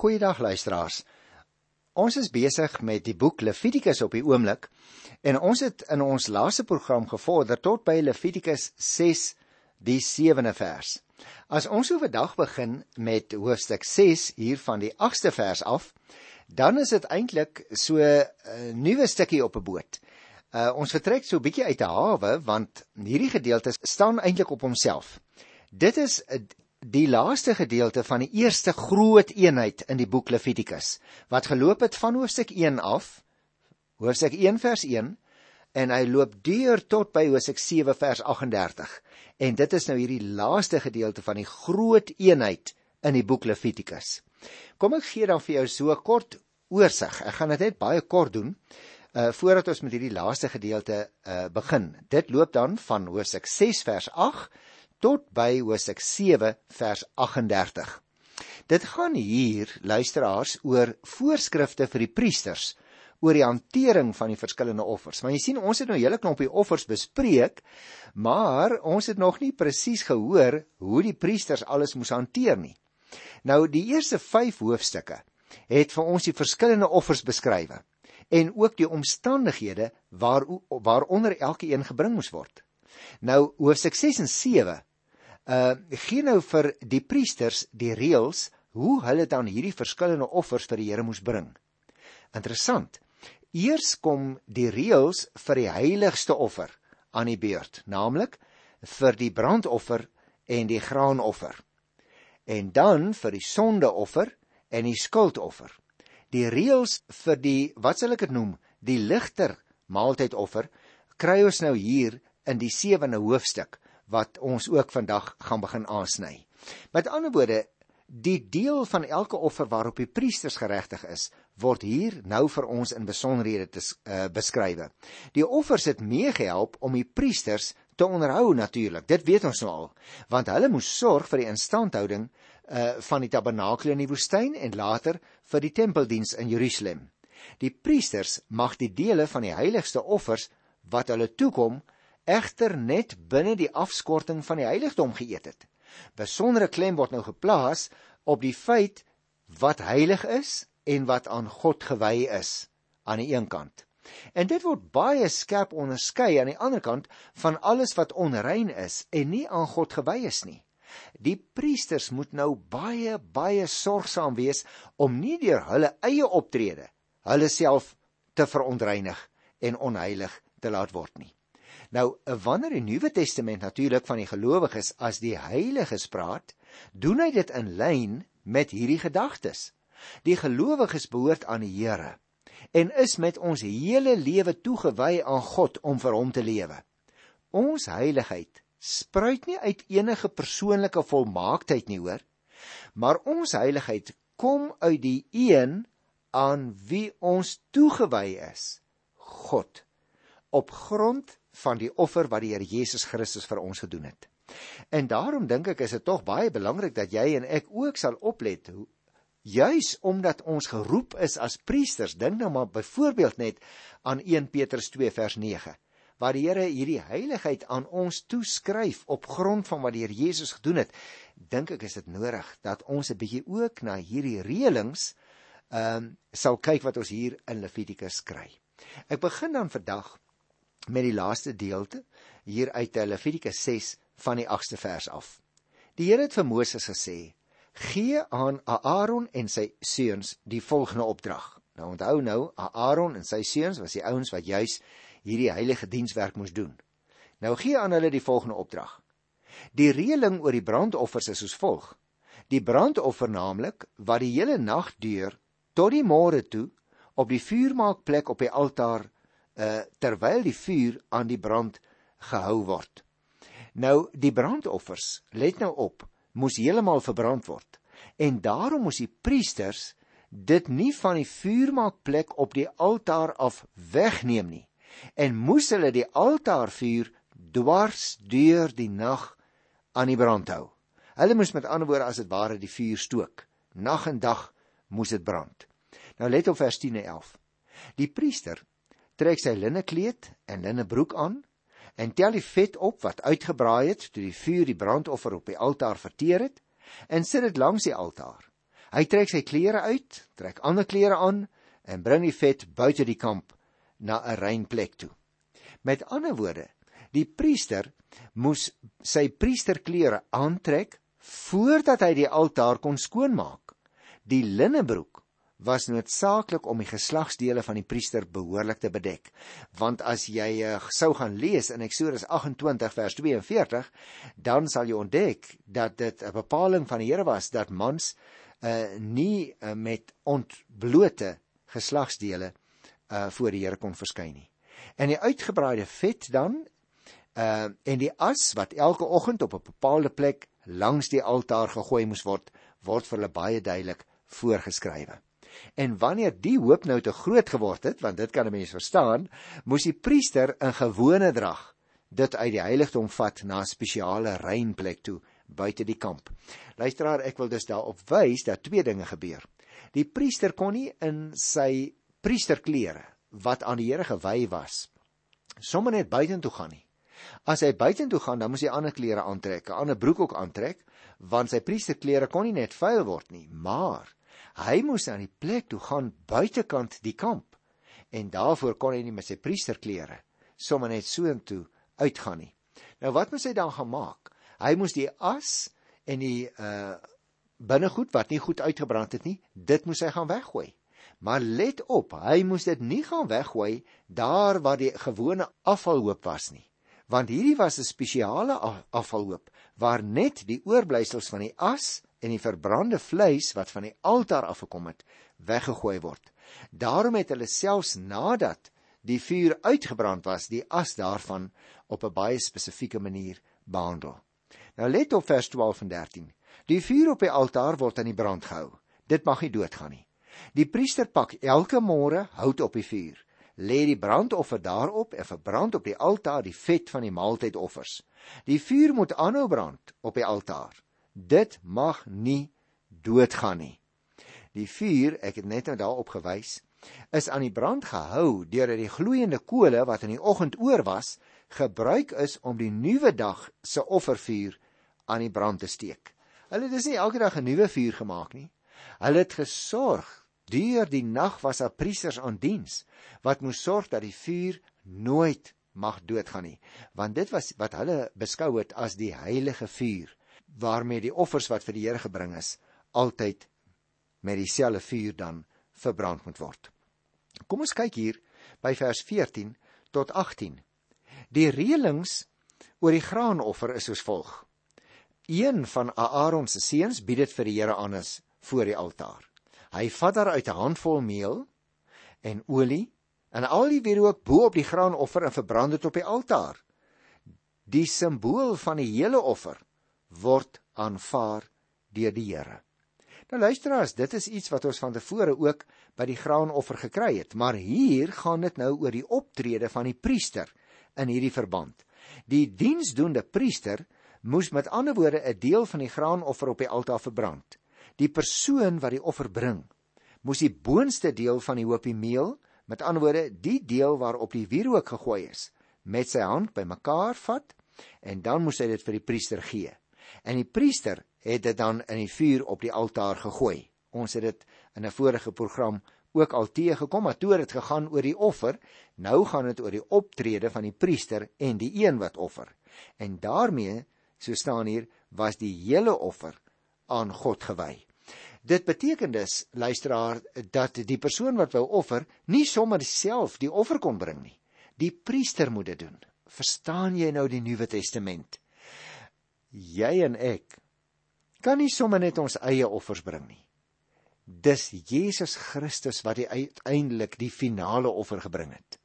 Goeiedag luisteraars. Ons is besig met die boek Levitikus op die oomblik en ons het in ons laaste program gevorder tot by Levitikus 6 die 7de vers. As ons oordag begin met hoofstuk 6 hier van die 8ste vers af, dan is dit eintlik so 'n nuwe stukkie op 'n boot. Uh, ons vertrek so 'n bietjie uit 'n hawe want hierdie gedeelte staan eintlik op homself. Dit is die laaste gedeelte van die eerste groot eenheid in die boek Levitikus wat geloop het van hoofstuk 1 af hoofstuk 1 vers 1 en hy loop deur tot by hoofstuk 7 vers 38 en dit is nou hierdie laaste gedeelte van die groot eenheid in die boek Levitikus. Kom ek gee dan vir jou so kort oorsig. Ek gaan dit net baie kort doen uh voordat ons met hierdie laaste gedeelte uh begin. Dit loop dan van hoofstuk 6 vers 8 tot by Hosea 7 vers 38. Dit gaan hier luisteraars oor voorskrifte vir die priesters oor die hantering van die verskillende offers. Maar jy sien ons het nou hele klompie offers bespreek, maar ons het nog nie presies gehoor hoe die priesters alles moes hanteer nie. Nou die eerste 5 hoofstukke het vir ons die verskillende offers beskryf en ook die omstandighede waar waaronder elkeen gebring moes word. Nou hoofstuk 6 en uh gee nou vir die priesters die reëls hoe hulle dan hierdie verskillende offers vir die Here moes bring. Interessant. Eers kom die reëls vir die heiligste offer aan die beurt, naamlik vir die brandoffer en die graanoffer. En dan vir die sondeoffer en die skuldoffer. Die reëls vir die wat sal ek dit noem, die ligter maaltydoffer kry ons nou hier in die 7de hoofstuk wat ons ook vandag gaan begin aansny. Met ander woorde, die deel van elke offer waarop die priesters geregtig is, word hier nou vir ons in besonderhede te uh, beskryf. Die offers het meegehelp om die priesters te onderhou natuurlik. Dit weet ons nou al, want hulle moes sorg vir die instandhouding uh van die tabernakel in die woestyn en later vir die tempeldiens in Jerusalem. Die priesters mag die dele van die heiligste offers wat hulle toekom egter net binne die afskorting van die heiligdom geëet het. Besondere klem word nou geplaas op die feit wat heilig is en wat aan God gewy is aan die een kant. En dit word baie skerp onderskei aan die ander kant van alles wat onrein is en nie aan God gewy is nie. Die priesters moet nou baie baie sorgsaam wees om nie deur hulle eie optrede hulle self te verontreinig en onheilig te laat word nie. Nou, wanneer die Nuwe Testament natuurlik van die gelowiges as die heiliges praat, doen hy dit in lyn met hierdie gedagtes. Die gelowiges behoort aan die Here en is met ons hele lewe toegewy aan God om vir hom te lewe. Ons heiligheid spruit nie uit enige persoonlike volmaaktheid nie, hoor, maar ons heiligheid kom uit die een aan wie ons toegewy is, God. Op grond van die offer wat die Here Jesus Christus vir ons gedoen het. En daarom dink ek is dit tog baie belangrik dat jy en ek ook sal oplet juis omdat ons geroep is as priesters. Dink nou maar byvoorbeeld net aan 1 Petrus 2 vers 9 waar die Here hierdie heiligheid aan ons toeskryf op grond van wat die Here Jesus gedoen het. Dink ek is dit nodig dat ons 'n bietjie ook na hierdie reëlings ehm um, sal kyk wat ons hier in Levitikus kry. Ek begin dan vandag met die laaste deelte hier uit Levitikus 6 van die 8ste vers af. Die Here het vir Moses gesê: "Gee aan Aaron en sy seuns die volgende opdrag." Nou onthou nou, Aaron en sy seuns was die ouens wat juis hierdie heilige dienswerk moes doen. Nou gee aan hulle die volgende opdrag. Die reëling oor die brandoffers is soos volg: Die brandoffer naamlik wat die hele nag duur tot die môre toe op die vuurmaakplek op die altaar uh, terwyl die vuur aan die brand gehou word. Nou die brandoffers, let nou op, moes heeltemal verbrand word. En daarom moes die priesters dit nie van die vuurmaakplek op die altaar af wegneem nie en moes hulle die altaarvuur dwars deur die nag aan die brand hou. Hulle moes met ander woorde as dit ware die vuur stook. Nag en dag moes dit brand. Nou let op vers 10 en 11. Die priester trek sy linnekleed en linnebroek aan en tel die vet op wat uitgebraai het toe die vuur die brandoffer op die altaar verteer het en sit dit langs die altaar. Hy trek sy klere uit, trek ander klere aan en bring die vet buite die kamp na 'n rein plek toe. Met ander woorde, die priester moes sy priesterklere aantrek voordat hy die altaar kon skoonmaak. Die linnebroek was noodsaaklik om die geslagsdele van die priester behoorlik te bedek. Want as jy uh, sou gaan lees in Eksodus 28 vers 42, dan sal jy ontdek dat dit 'n bepaling van die Here was dat mans uh, nie uh, met ontblote geslagsdele uh, voor die Here kon verskyn nie. En die uitgebraaide vet dan uh, en die as wat elke oggend op 'n bepaalde plek langs die altaar gegooi moes word, word vir hulle baie duidelik voorgeskrywe. En wanneer die hoop nou te groot geword het, want dit kan 'n mens verstaan, moes die priester in gewone drag dit uit die heiligdom vat na 'n spesiale rein plek toe buite die kamp. Luisteraar, ek wil dus daarop wys dat twee dinge gebeur. Die priester kon nie in sy priesterklere wat aan die Here gewy was, sommer net buitentoe gaan nie. As hy buitentoe gaan, dan moes hy ander klere aantrek, 'n ander broek ook aantrek, want sy priesterklere kon nie net vuil word nie, maar Hy moes aan die plek toe gaan buitekant die kamp en daarvoor kon hy nie met sy priesterklere sommer net so intoe uitgaan nie. Nou wat moes hy dan gemaak? Hy moes die as en die uh binnegoed wat nie goed uitgebrand het nie, dit moes hy gaan weggooi. Maar let op, hy moes dit nie gaan weggooi daar waar die gewone afvalhoop was nie, want hierdie was 'n spesiale afvalhoop waar net die oorblysels van die as en die verbrande vleis wat van die altaar afgekom het, weggegooi word. Daarom het hulle selfs nadat die vuur uitgebrand was, die as daarvan op 'n baie spesifieke manier behandel. Nou let op vers 12 en 13. Die vuur op die altaar word aan die brand gehou. Dit mag nie doodgaan nie. Die priester pak elke môre hout op die vuur, lê die brandoffer daarop en verbrand op die altaar die vet van die maaltydoffers. Die vuur moet aanhou brand op die altaar dit mag nie doodgaan nie. Die vuur, ek het net nou daarop gewys, is aan die brand gehou deurdat die gloeiende kole wat in die oggend oor was, gebruik is om die nuwe dag se offervuur aan die brand te steek. Hulle het dus nie elke dag 'n nuwe vuur gemaak nie. Hulle het gesorg deur die nag was daar priesters aan diens wat moes sorg dat die vuur nooit mag doodgaan nie, want dit was wat hulle beskou het as die heilige vuur waarmee die offers wat vir die Here gebring is altyd met dieselfde vuur dan verbrand moet word. Kom ons kyk hier by vers 14 tot 18. Die reëlings oor die graanoffer is soos volg. Een van Aaron se seuns bied dit vir die Here aan as voor die altaar. Hy vat daar uit 'n handvol meel en olie en al die wierook bo op die graanoffer en verbrand dit op die altaar. Die simbool van die hele offer word aanvaar deur die Here. Nou luisteraars, dit is iets wat ons van tevore ook by die graanoffer gekry het, maar hier gaan dit nou oor die optrede van die priester in hierdie verband. Die diensdoende priester moes met ander woorde 'n deel van die graanoffer op die altaar verbrand. Die persoon wat die offer bring, moes die boonste deel van die hoopie meel, met ander woorde die deel waarop die wierook gegooi is, met sy hand bymekaar vat en dan moes hy dit vir die priester gee en die priester het dit dan in die vuur op die altaar gegooi. Ons het dit in 'n vorige program ook al teëgekom, maar toe het dit gegaan oor die offer, nou gaan dit oor die optrede van die priester en die een wat offer. En daarmee, so staan hier, was die hele offer aan God gewy. Dit beteken dus, luisteraar, dat die persoon wat wou offer, nie sommer self die offer kon bring nie. Die priester moet dit doen. Verstaan jy nou die Nuwe Testament? Jy en ek kan nie sommer net ons eie offers bring nie. Dis Jesus Christus wat uiteindelik die finale offer gebring het.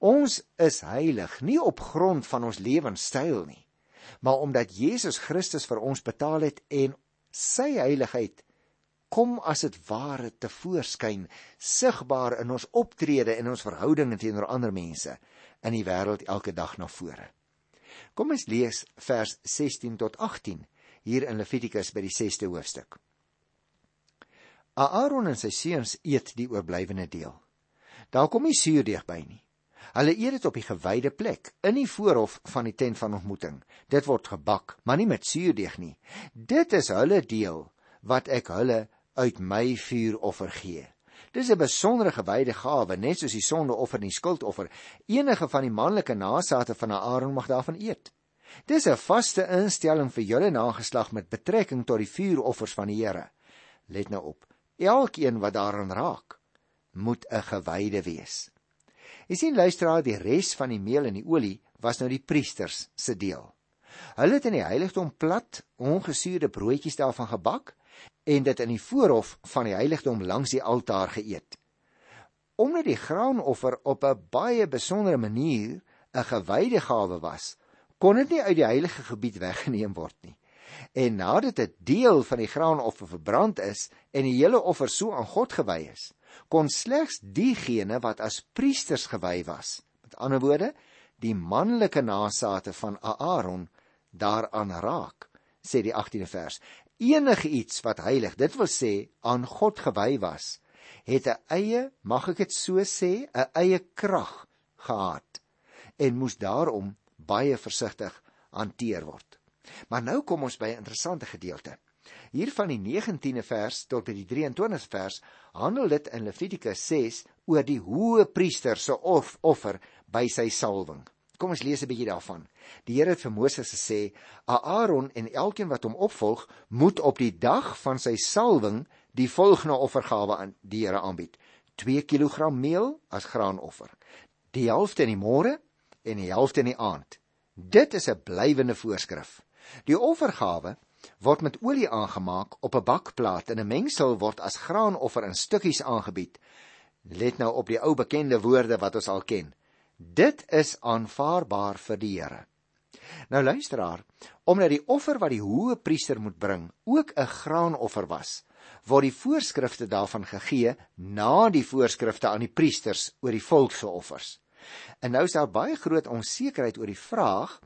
Ons is heilig nie op grond van ons lewenstyl nie, maar omdat Jesus Christus vir ons betaal het en sy heiligheid kom as dit ware te voorskyn sigbaar in ons optrede en ons verhoudinge teenoor ander mense in die wêreld elke dag na vore. Kom ons lees vers 16 tot 18 hier in Levitikus by die 6ste hoofstuk. Aaron en sy seuns eet die oorblywende deel. Daar kom nie suurdeeg by nie. Hulle eet dit op die gewyde plek in die voorhof van die tent van ontmoeting. Dit word gebak, maar nie met suurdeeg nie. Dit is hulle deel wat ek hulle uit my vuuroffer gee. Dis 'n besondere gewyde gawe, net soos die sondeoffer en die skuldoffer. Enige van die manlike nageslagte van Aaron mag daarvan eet. Dis 'n vaste instelling vir julle nageslag met betrekking tot die vuuroffers van die Here. Let nou op. Elkeen wat daaraan raak, moet 'n gewyde wees. Jy sien luisteraar, die res van die meel en die olie was nou die priesters se deel. Hulle het in die heiligdom plat, ongesuurde broodjies daarvan gebak en dit in die voorhof van die heiligdom langs die altaar geëet. Omdat die graanoffer op 'n baie besondere manier 'n gewyde gawe was, kon dit nie uit die heilige gebied weggeneem word nie. En nadat dit deel van die graanoffer verbrand is en die hele offer so aan God gewy is, kon slegs diegene wat as priesters gewy was, met ander woorde, die manlike nageslagte van Aaron daaraan raak, sê die 18de vers. Enige iets wat heilig, dit wil sê aan God gewy was, het 'n eie, mag ek dit so sê, 'n eie krag gehad en moes daarom baie versigtig hanteer word. Maar nou kom ons by 'n interessante gedeelte. Hier van die 19de vers tot by die 23de vers handel dit in Levitikus 6 oor die hoë priester se of, offer by sy salwing. Kom ons lees 'n bietjie daarvan. Die Here het vir Moses gesê: "Aaron en elkeen wat hom opvolg, moet op die dag van sy salwing die volgende offergawe aan die Here aanbied: 2 kg meel as graanoffer, die helfte in die môre en die helfte in die aand. Dit is 'n blywende voorskrif. Die offergawe word met olie aangemaak op 'n bakplaat en 'n mengsel word as graanoffer in stukkies aangebied. Let nou op die ou bekende woorde wat ons al ken. Dit is aanvaarbaar vir die Here. Nou luisteraar, omdat die offer wat die hoë priester moet bring ook 'n graanoffer was, word die voorskrifte daarvan gegee na die voorskrifte aan die priesters oor die volk se offers. En nou is daar baie groot onsekerheid oor die vraag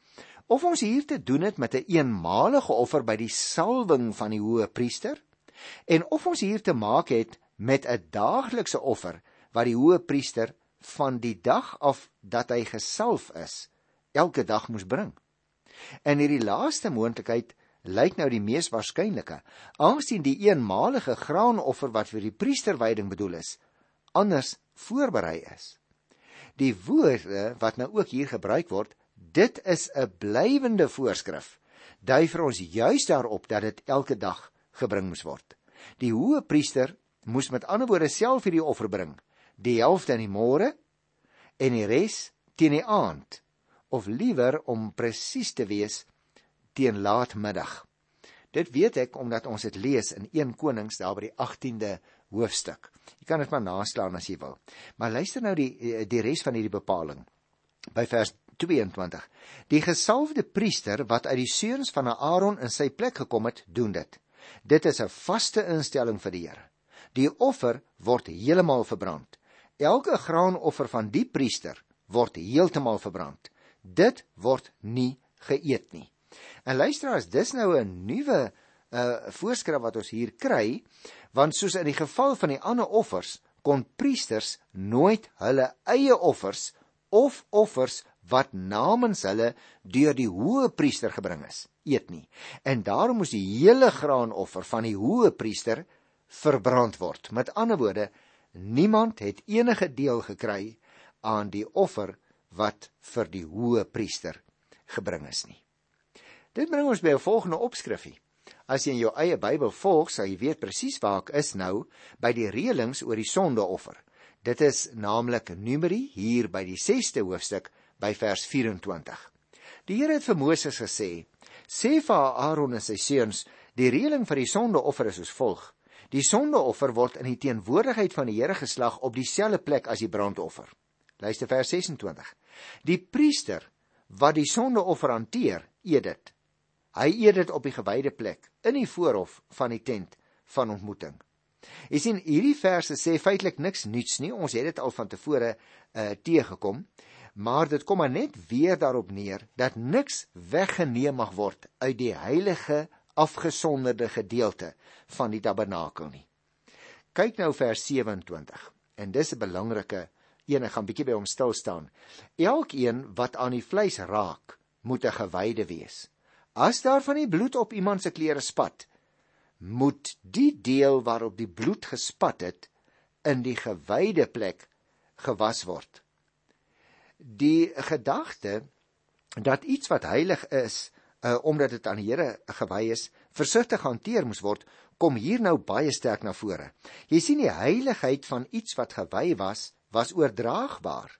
of ons hier te doen het met 'n een eenmalige offer by die salwing van die hoë priester en of ons hier te maak het met 'n daaglikse offer wat die hoë priester van die dag af dat hy gesalf is, elke dag moes bring. En hierdie laaste moontlikheid lyk nou die mees waarskynlike, aangesien die eenmalige graanoffer wat vir die priesterwyding bedoel is, anders voorberei is. Die woorde wat nou ook hier gebruik word, dit is 'n blywende voorskrif, dui vir ons juis daarop dat dit elke dag gebring moes word. Die hoë priester moes met ander woorde self hierdie offer bring die helfte in die môre en die res teen die aand of liewer om presies te wees teen laatmiddag. Dit weet ek omdat ons dit lees in 1 Konings daar by die 18de hoofstuk. Jy kan dit maar naslaan as jy wil. Maar luister nou die die res van hierdie bepaling by vers 22. Die gesalfde priester wat uit die seuns van Aaron in sy plek gekom het, doen dit. Dit is 'n vaste instelling vir die Here. Die offer word heeltemal verbrand. Elke graanoffer van die priester word heeltemal verbrand. Dit word nie geëet nie. En luisteraars, dis nou 'n nuwe uh voorskrif wat ons hier kry, want soos in die geval van die ander offers, kon priesters nooit hulle eie offers of offers wat namens hulle deur die hoë priester gebring is, eet nie. En daarom moes die hele graanoffer van die hoë priester verbrand word. Met ander woorde, Niemand het enige deel gekry aan die offer wat vir die hoë priester gebring is nie. Dit bring ons by 'n volgende opskrifie. As jy in jou eie Bybel volg, sal jy weet presies waar ek is nou by die reëlings oor die sondeoffer. Dit is naamlik Numeri hier by die 6ste hoofstuk by vers 24. Die Here het vir Moses gesê: "Sê vir Aaron en sy seuns, die reëling vir die sondeoffer is soos volg: Die sondeoffer word in die teenwoordigheid van die Here geslag op dieselfde plek as die brandoffer. Luister vers 26. Die priester wat die sondeoffer hanteer, eet dit. Hy eet dit op die gewyde plek in die voorhof van die tent van ontmoeting. Jy sien hierdie verse sê feitelik niks nuuts nie. Ons het dit al van tevore uh teëgekom, maar dit kom maar net weer daarop neer dat niks weggeneem mag word uit die heilige afgesonderde gedeelte van die tabernakel nie. Kyk nou vers 27 en dis 'n belangrike een, ek gaan bietjie by hom stil staan. Elkeen wat aan die vleis raak, moet 'n gewyde wees. As daar van die bloed op iemand se klere spat, moet die deel waarop die bloed gespat het in die gewyde plek gewas word. Die gedagte dat iets wat heilig is, uh, omdat dit aan die Here gewy is, versigtig hanteer moes word, kom hier nou baie sterk na vore. Jy sien die heiligheid van iets wat gewy was, was oordraagbaar.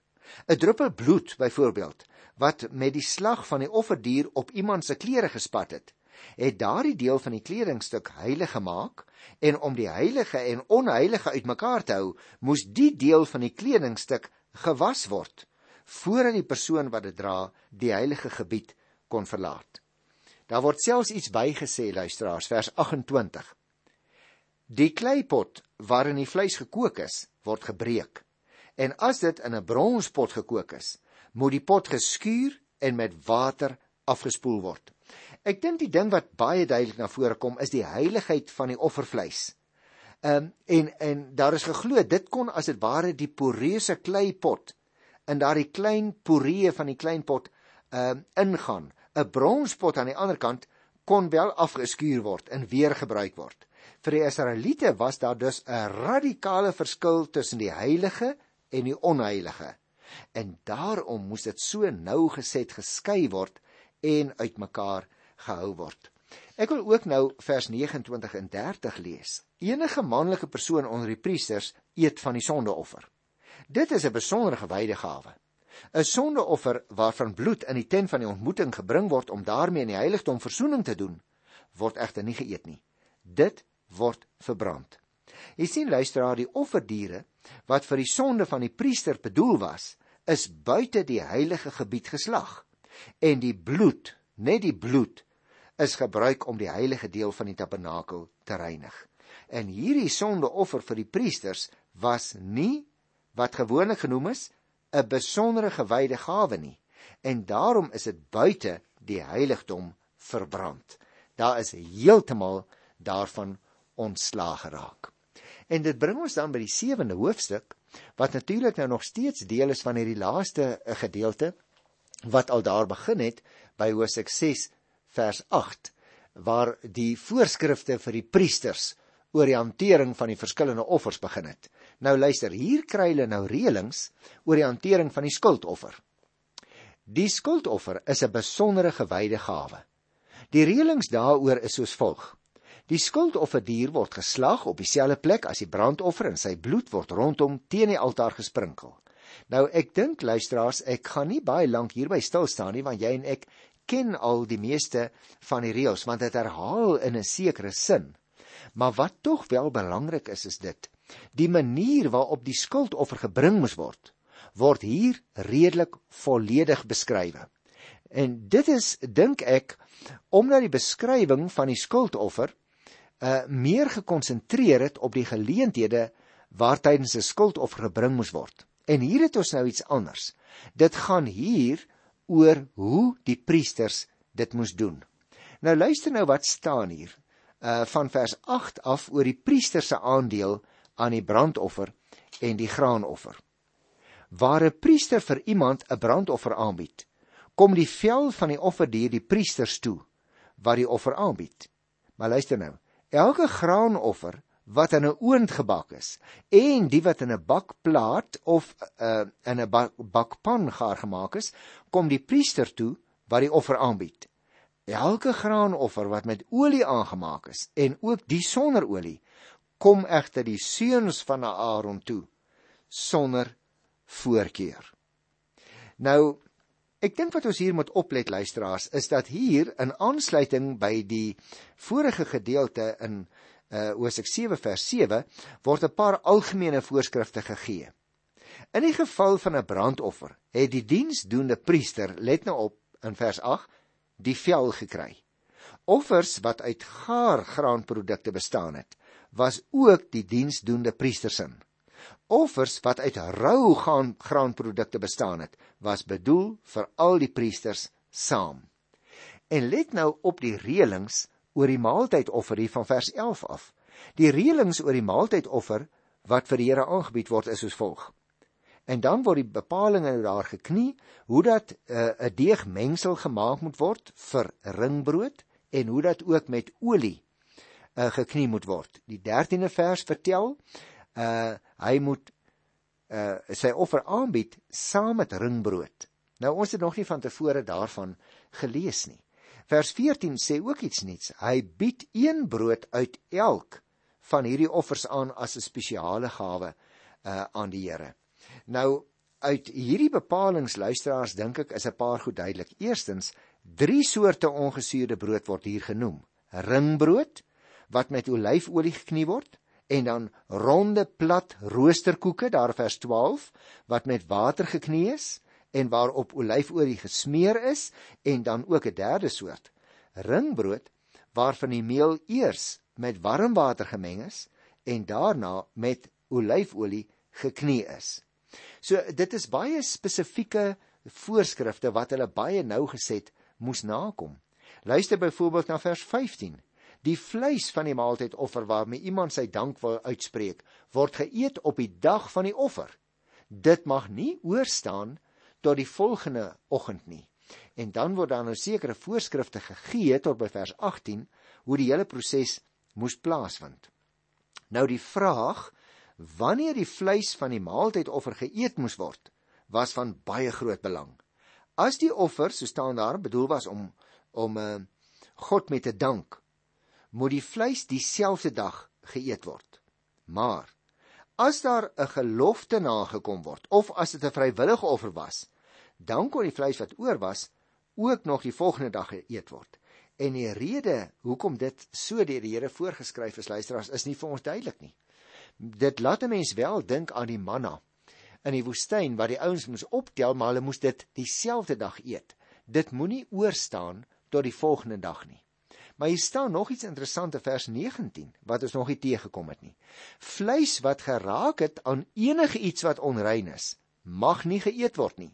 'n Druppel bloed byvoorbeeld wat met die slag van die offerdier op iemand se klere gespat het, het daardie deel van die kledingstuk heilig gemaak en om die heilige en onheilige uitmekaar te hou, moes die deel van die kledingstuk gewas word voordat die persoon wat dit dra die heilige gebied kon verlaat. Daar word selfs iets bygesê luisteraars vers 28. Die kleipot waarin die vleis gekook is, word gebreek. En as dit in 'n bronspot gekook is, moet die pot geskuur en met water afgespoel word. Ek dink die ding wat baie duidelik na vore kom is die heiligheid van die offervleis. Ehm um, en en daar is geglo dit kon as dit ware die poreuse kleipot in daardie klein poree van die klein pot ehm uh, ingaan 'n bronspot aan die ander kant kon wel afgeskuur word en weer gebruik word. Vir die Israeliete was daar dus 'n radikale verskil tussen die heilige en die onheilige. En daarom moes dit so nou geset geskei word en uitmekaar gehou word. Ek wil ook nou vers 29 en 30 lees. Enige manlike persoon onder die priesters eet van die sondeoffer. Dit is 'n besondere gewyde gawe. 'n sondeoffer waarvan bloed in die tent van die ontmoeting gebring word om daarmee in die heiligdom verzoening te doen, word egter nie geëet nie. Dit word verbrand. Jy sien luisteraar, die offerdiere wat vir die sonde van die priester bedoel was, is buite die heilige gebied geslag. En die bloed, net die bloed, is gebruik om die heilige deel van die tabernakel te reinig. En hierdie sondeoffer vir die priesters was nie wat gewoonlik genoem is 'n besondere gewyde gawe nie en daarom is dit buite die heiligdom verbrand. Daar is heeltemal daarvan ontslaag geraak. En dit bring ons dan by die sewende hoofstuk wat natuurlik nou nog steeds deel is van hierdie laaste eh, gedeelte wat al daar begin het by Hosea 6 vers 8 waar die voorskrifte vir die priesters oor die hantering van die verskillende offers begin het. Nou luister, hier kry hulle nou reëlings oor die hantering van die skuldoffer. Die skuldoffer is 'n besondere gewyde gawe. Die reëlings daaroor is soos volg: Die skuldofferdier word geslag op dieselfde plek as die brandoffer en sy bloed word rondom teen die altaar gesprinkel. Nou ek dink luisteraars, ek gaan nie baie lank hierby stil staan nie want jy en ek ken al die meeste van die reëls want dit herhaal in 'n sekere sin. Maar wat tog wel belangrik is is dit: Die manier waarop die skuldoffer gebring moes word, word hier redelik volledig beskryf. En dit is dink ek omdat die beskrywing van die skuldoffer uh meer gekonsentreer het op die geleenthede waar tydens 'n skuldoffer gebring moes word. En hier het ons nou iets anders. Dit gaan hier oor hoe die priesters dit moes doen. Nou luister nou wat staan hier uh van vers 8 af oor die priester se aandeel aan die brandoffer en die graanoffer. Waar 'n priester vir iemand 'n brandoffer aanbied, kom die vel van die offerdier die priesters toe wat die offer aanbied. Maar luister nou, elke graanoffer wat in 'n oond gebak is en die wat in 'n bakplaat of uh, in 'n bak, bakpan gaar gemaak is, kom die priester toe wat die offer aanbied. Elke graanoffer wat met olie aangemaak is en ook die sonder olie, kom egter die seuns van Aaron toe sonder voorkeur. Nou ek dink wat ons hier moet oplet luisteraars is dat hier in aansluiting by die vorige gedeelte in uh Hosea 7 vers 7 word 'n paar algemene voorskrifte gegee. In die geval van 'n brandoffer het die diensdoende priester let nou op in vers 8 die vel gekry. Offers wat uit gaar graanprodukte bestaan het, was ook die diensdoende priestersin. Offers wat uit rou gaan graanprodukte bestaan het, was bedoel vir al die priesters saam. En let nou op die reëlings oor die maaltydoffer hier van vers 11 af. Die reëlings oor die maaltydoffer wat vir die Here aangebied word is soos volg. En dan word die bepalinge daar geknie hoe dat eh, 'n uh, deegmengsel gemaak moet word vir ringbrood en hoe dat ook met olie uh, geknie moet word. Die 13de vers vertel uh hy moet uh sy offer aanbied saam met ringbrood. Nou ons het nog nie van tevore daarvan gelees nie. Vers 14 sê ook iets niets. Hy bied een brood uit elk van hierdie offers aan as 'n spesiale gawe uh aan die Here. Nou uit hierdie bepalinge luisteraars dink ek is 'n paar goed duidelik. Eerstens, drie soorte ongesuurde brood word hier genoem. Ringbrood wat met olyfolie geknie word en dan ronde plat roosterkoeke daar vers 12 wat met water geknie is en waarop olyfolie gesmeer is en dan ook 'n derde soort ringbrood waarvan die meel eers met warm water gemeng is en daarna met olyfolie geknie is. So dit is baie spesifieke voorskrifte wat hulle baie nougeset moes nakom. Luister byvoorbeeld na vers 15. Die vleis van die maaltydoffer waarmee iemand sy dank wil uitspreek, word geëet op die dag van die offer. Dit mag nie oorstaan tot die volgende oggend nie. En dan word daar nou sekere voorskrifte gegee tot by vers 18 hoe die hele proses moes plaasvind. Nou die vraag wanneer die vleis van die maaltydoffer geëet moes word, was van baie groot belang. As die offer, so staan daar, bedoel was om om uh, God met te dank, moet die vleis dieselfde dag geëet word. Maar as daar 'n gelofte nagekom word of as dit 'n vrywillige offer was, dan kon die vleis wat oor was ook nog die volgende dag geëet word. En die rede hoekom dit so deur die Here voorgeskryf is, luisteraars, is nie vir ons duidelik nie. Dit laat 'n mens wel dink aan die manna in die woestyn wat die ouens moes optel, maar hulle moes dit dieselfde dag eet. Dit moenie oorstaan tot die volgende dag nie. Maar hier staan nog iets interessant in vers 19 wat ons nog nie teëgekom het nie. Vleis wat geraak het aan enige iets wat onrein is, mag nie geëet word nie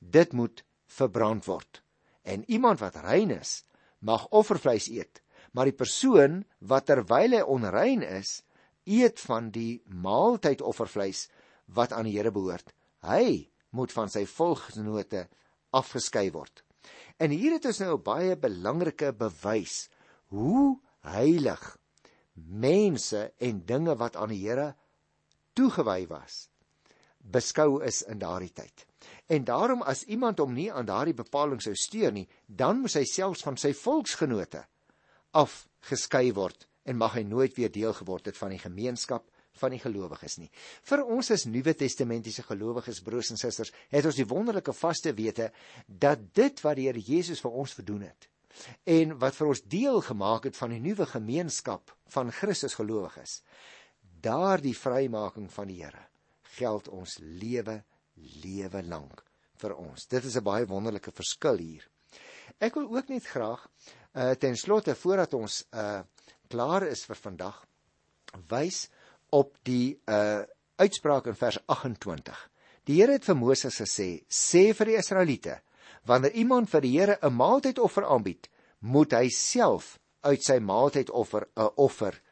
dit moet verbrand word. En iemand wat rein is, mag offervleis eet, maar die persoon wat terwyl hy onrein is, eet van die maaltydoffervleis wat aan die Here behoort. Hy moet van sy volksgenote afgeskei word. En hier het ons nou 'n baie belangrike bewys hoe heilig mense en dinge wat aan die Here toegewy was beskou is in daardie tyd. En daarom as iemand hom nie aan daardie bepaling sou steun nie, dan moes hy selfs van sy volksgenote afgeskei word en mag hy nooit weer deel geword het van die gemeenskap van die gelowiges nie. Vir ons as Nuwe Testamentiese gelowiges broers en susters, het ons die wonderlike vaste wete dat dit wat die Here Jesus vir ons verdoen het en wat vir ons deel gemaak het van die nuwe gemeenskap van Christus gelowiges, daardie vrymaking van die Here geld ons lewe lewe lank vir ons. Dit is 'n baie wonderlike verskil hier. Ek wil ook net graag uh ten slotte voordat ons uh klaar is vir vandag wys op die uh uitspraak in vers 28. Die Here het vir Moses gesê: "Sê vir die Israeliete: Wanneer iemand vir die Here 'n maaltydoffer aanbied, moet hy self uit sy maaltydoffer 'n offer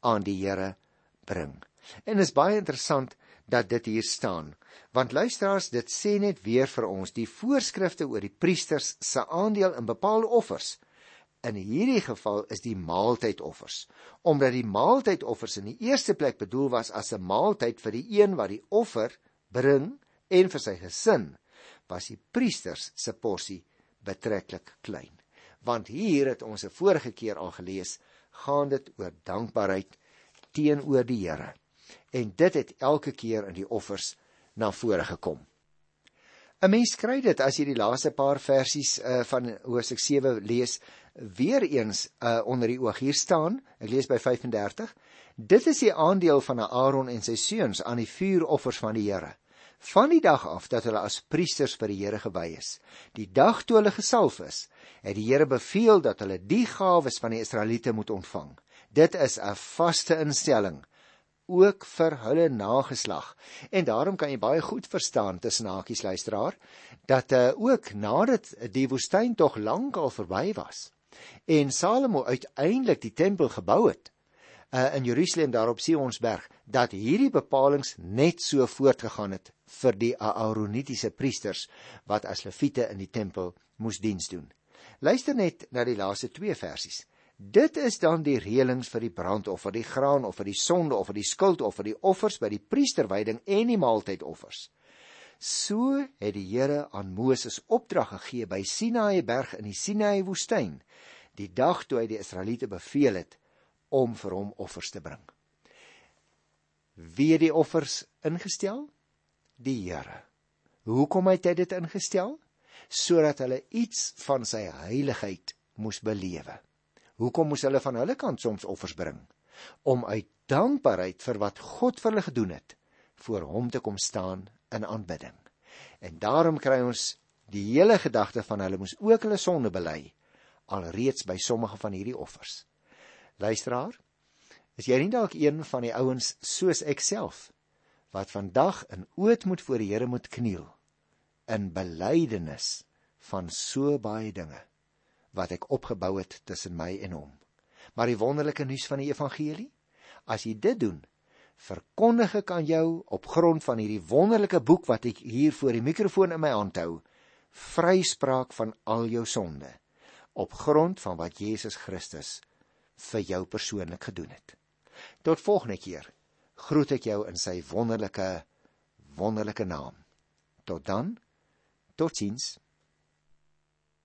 aan die Here bring." En is baie interessant dat dit hier staan. Want luisteraars, dit sê net weer vir ons die voorskrifte oor die priesters se aandeel in bepaalde offers. In hierdie geval is die maaltydoffers, omdat die maaltydoffers in die eerste plek bedoel was as 'n maaltyd vir die een wat die offer bring en vir sy gesin, was die priesters se porsie betreklik klein. Want hier het ons 'n vorige keer al gelees, gaan dit oor dankbaarheid teenoor die Here en dit het elke keer in die offers na vore gekom. 'n Mens kry dit as jy die laaste paar versies uh, van Hosea 7 lees, weer eens uh, onder die oog hier staan. Ek lees by 35. Dit is die aandeel van Aaron en sy seuns aan die vuuroffers van die Here. Van die dag af dat hulle as priesters vir die Here gewy is, die dag toe hulle gesalf is, het die Here beveel dat hulle die gawes van die Israeliete moet ontvang. Dit is 'n vaste instelling ook vir hulle nageslag. En daarom kan jy baie goed verstaan tussen hakies luisteraar dat uh, ook nadat die woestyn tog lank al verby was en Salomo uiteindelik die tempel gebou het uh, in Jerusalem daarop sien ons berg dat hierdie bepalinge net so voortgegaan het vir die Aaronitiese priesters wat as leviete in die tempel moes diens doen. Luister net na die laaste twee versies. Dit is dan die reëlings vir die brandoffer, die graanoffer, die sondeoffer, die skuldoffer, die offers by die priesterwyding en die maaltydoffers. So het die Here aan Moses opdrag gegee by Sinaï berg in die Sinaï woestyn, die dag toe hy die Israeliete beveel het om vir hom offers te bring. Wie het die offers ingestel? Die Here. Hoekom het hy dit ingestel? Sodat hulle iets van sy heiligheid moes belewe. Hoekom moes hulle van hulle kant soms offers bring? Om uit dankbaarheid vir wat God vir hulle gedoen het, voor hom te kom staan in aanbidding. En daarom kry ons die hele gedagte van hulle moes ook hulle sonde bely alreeds by sommige van hierdie offers. Luisteraar, is jy nie dalk een van die ouens soos ek self wat vandag in ootmoed voor die Here moet kniel in belydenis van so baie dinge? wat ek opgebou het tussen my en hom. Maar die wonderlike nuus van die evangelie, as jy dit doen, verkondig ek aan jou op grond van hierdie wonderlike boek wat ek hier voor die mikrofoon in my hand hou, vryspraak van al jou sonde op grond van wat Jesus Christus vir jou persoonlik gedoen het. Tot volgende keer groet ek jou in sy wonderlike wonderlike naam. Tot dan. Totsiens.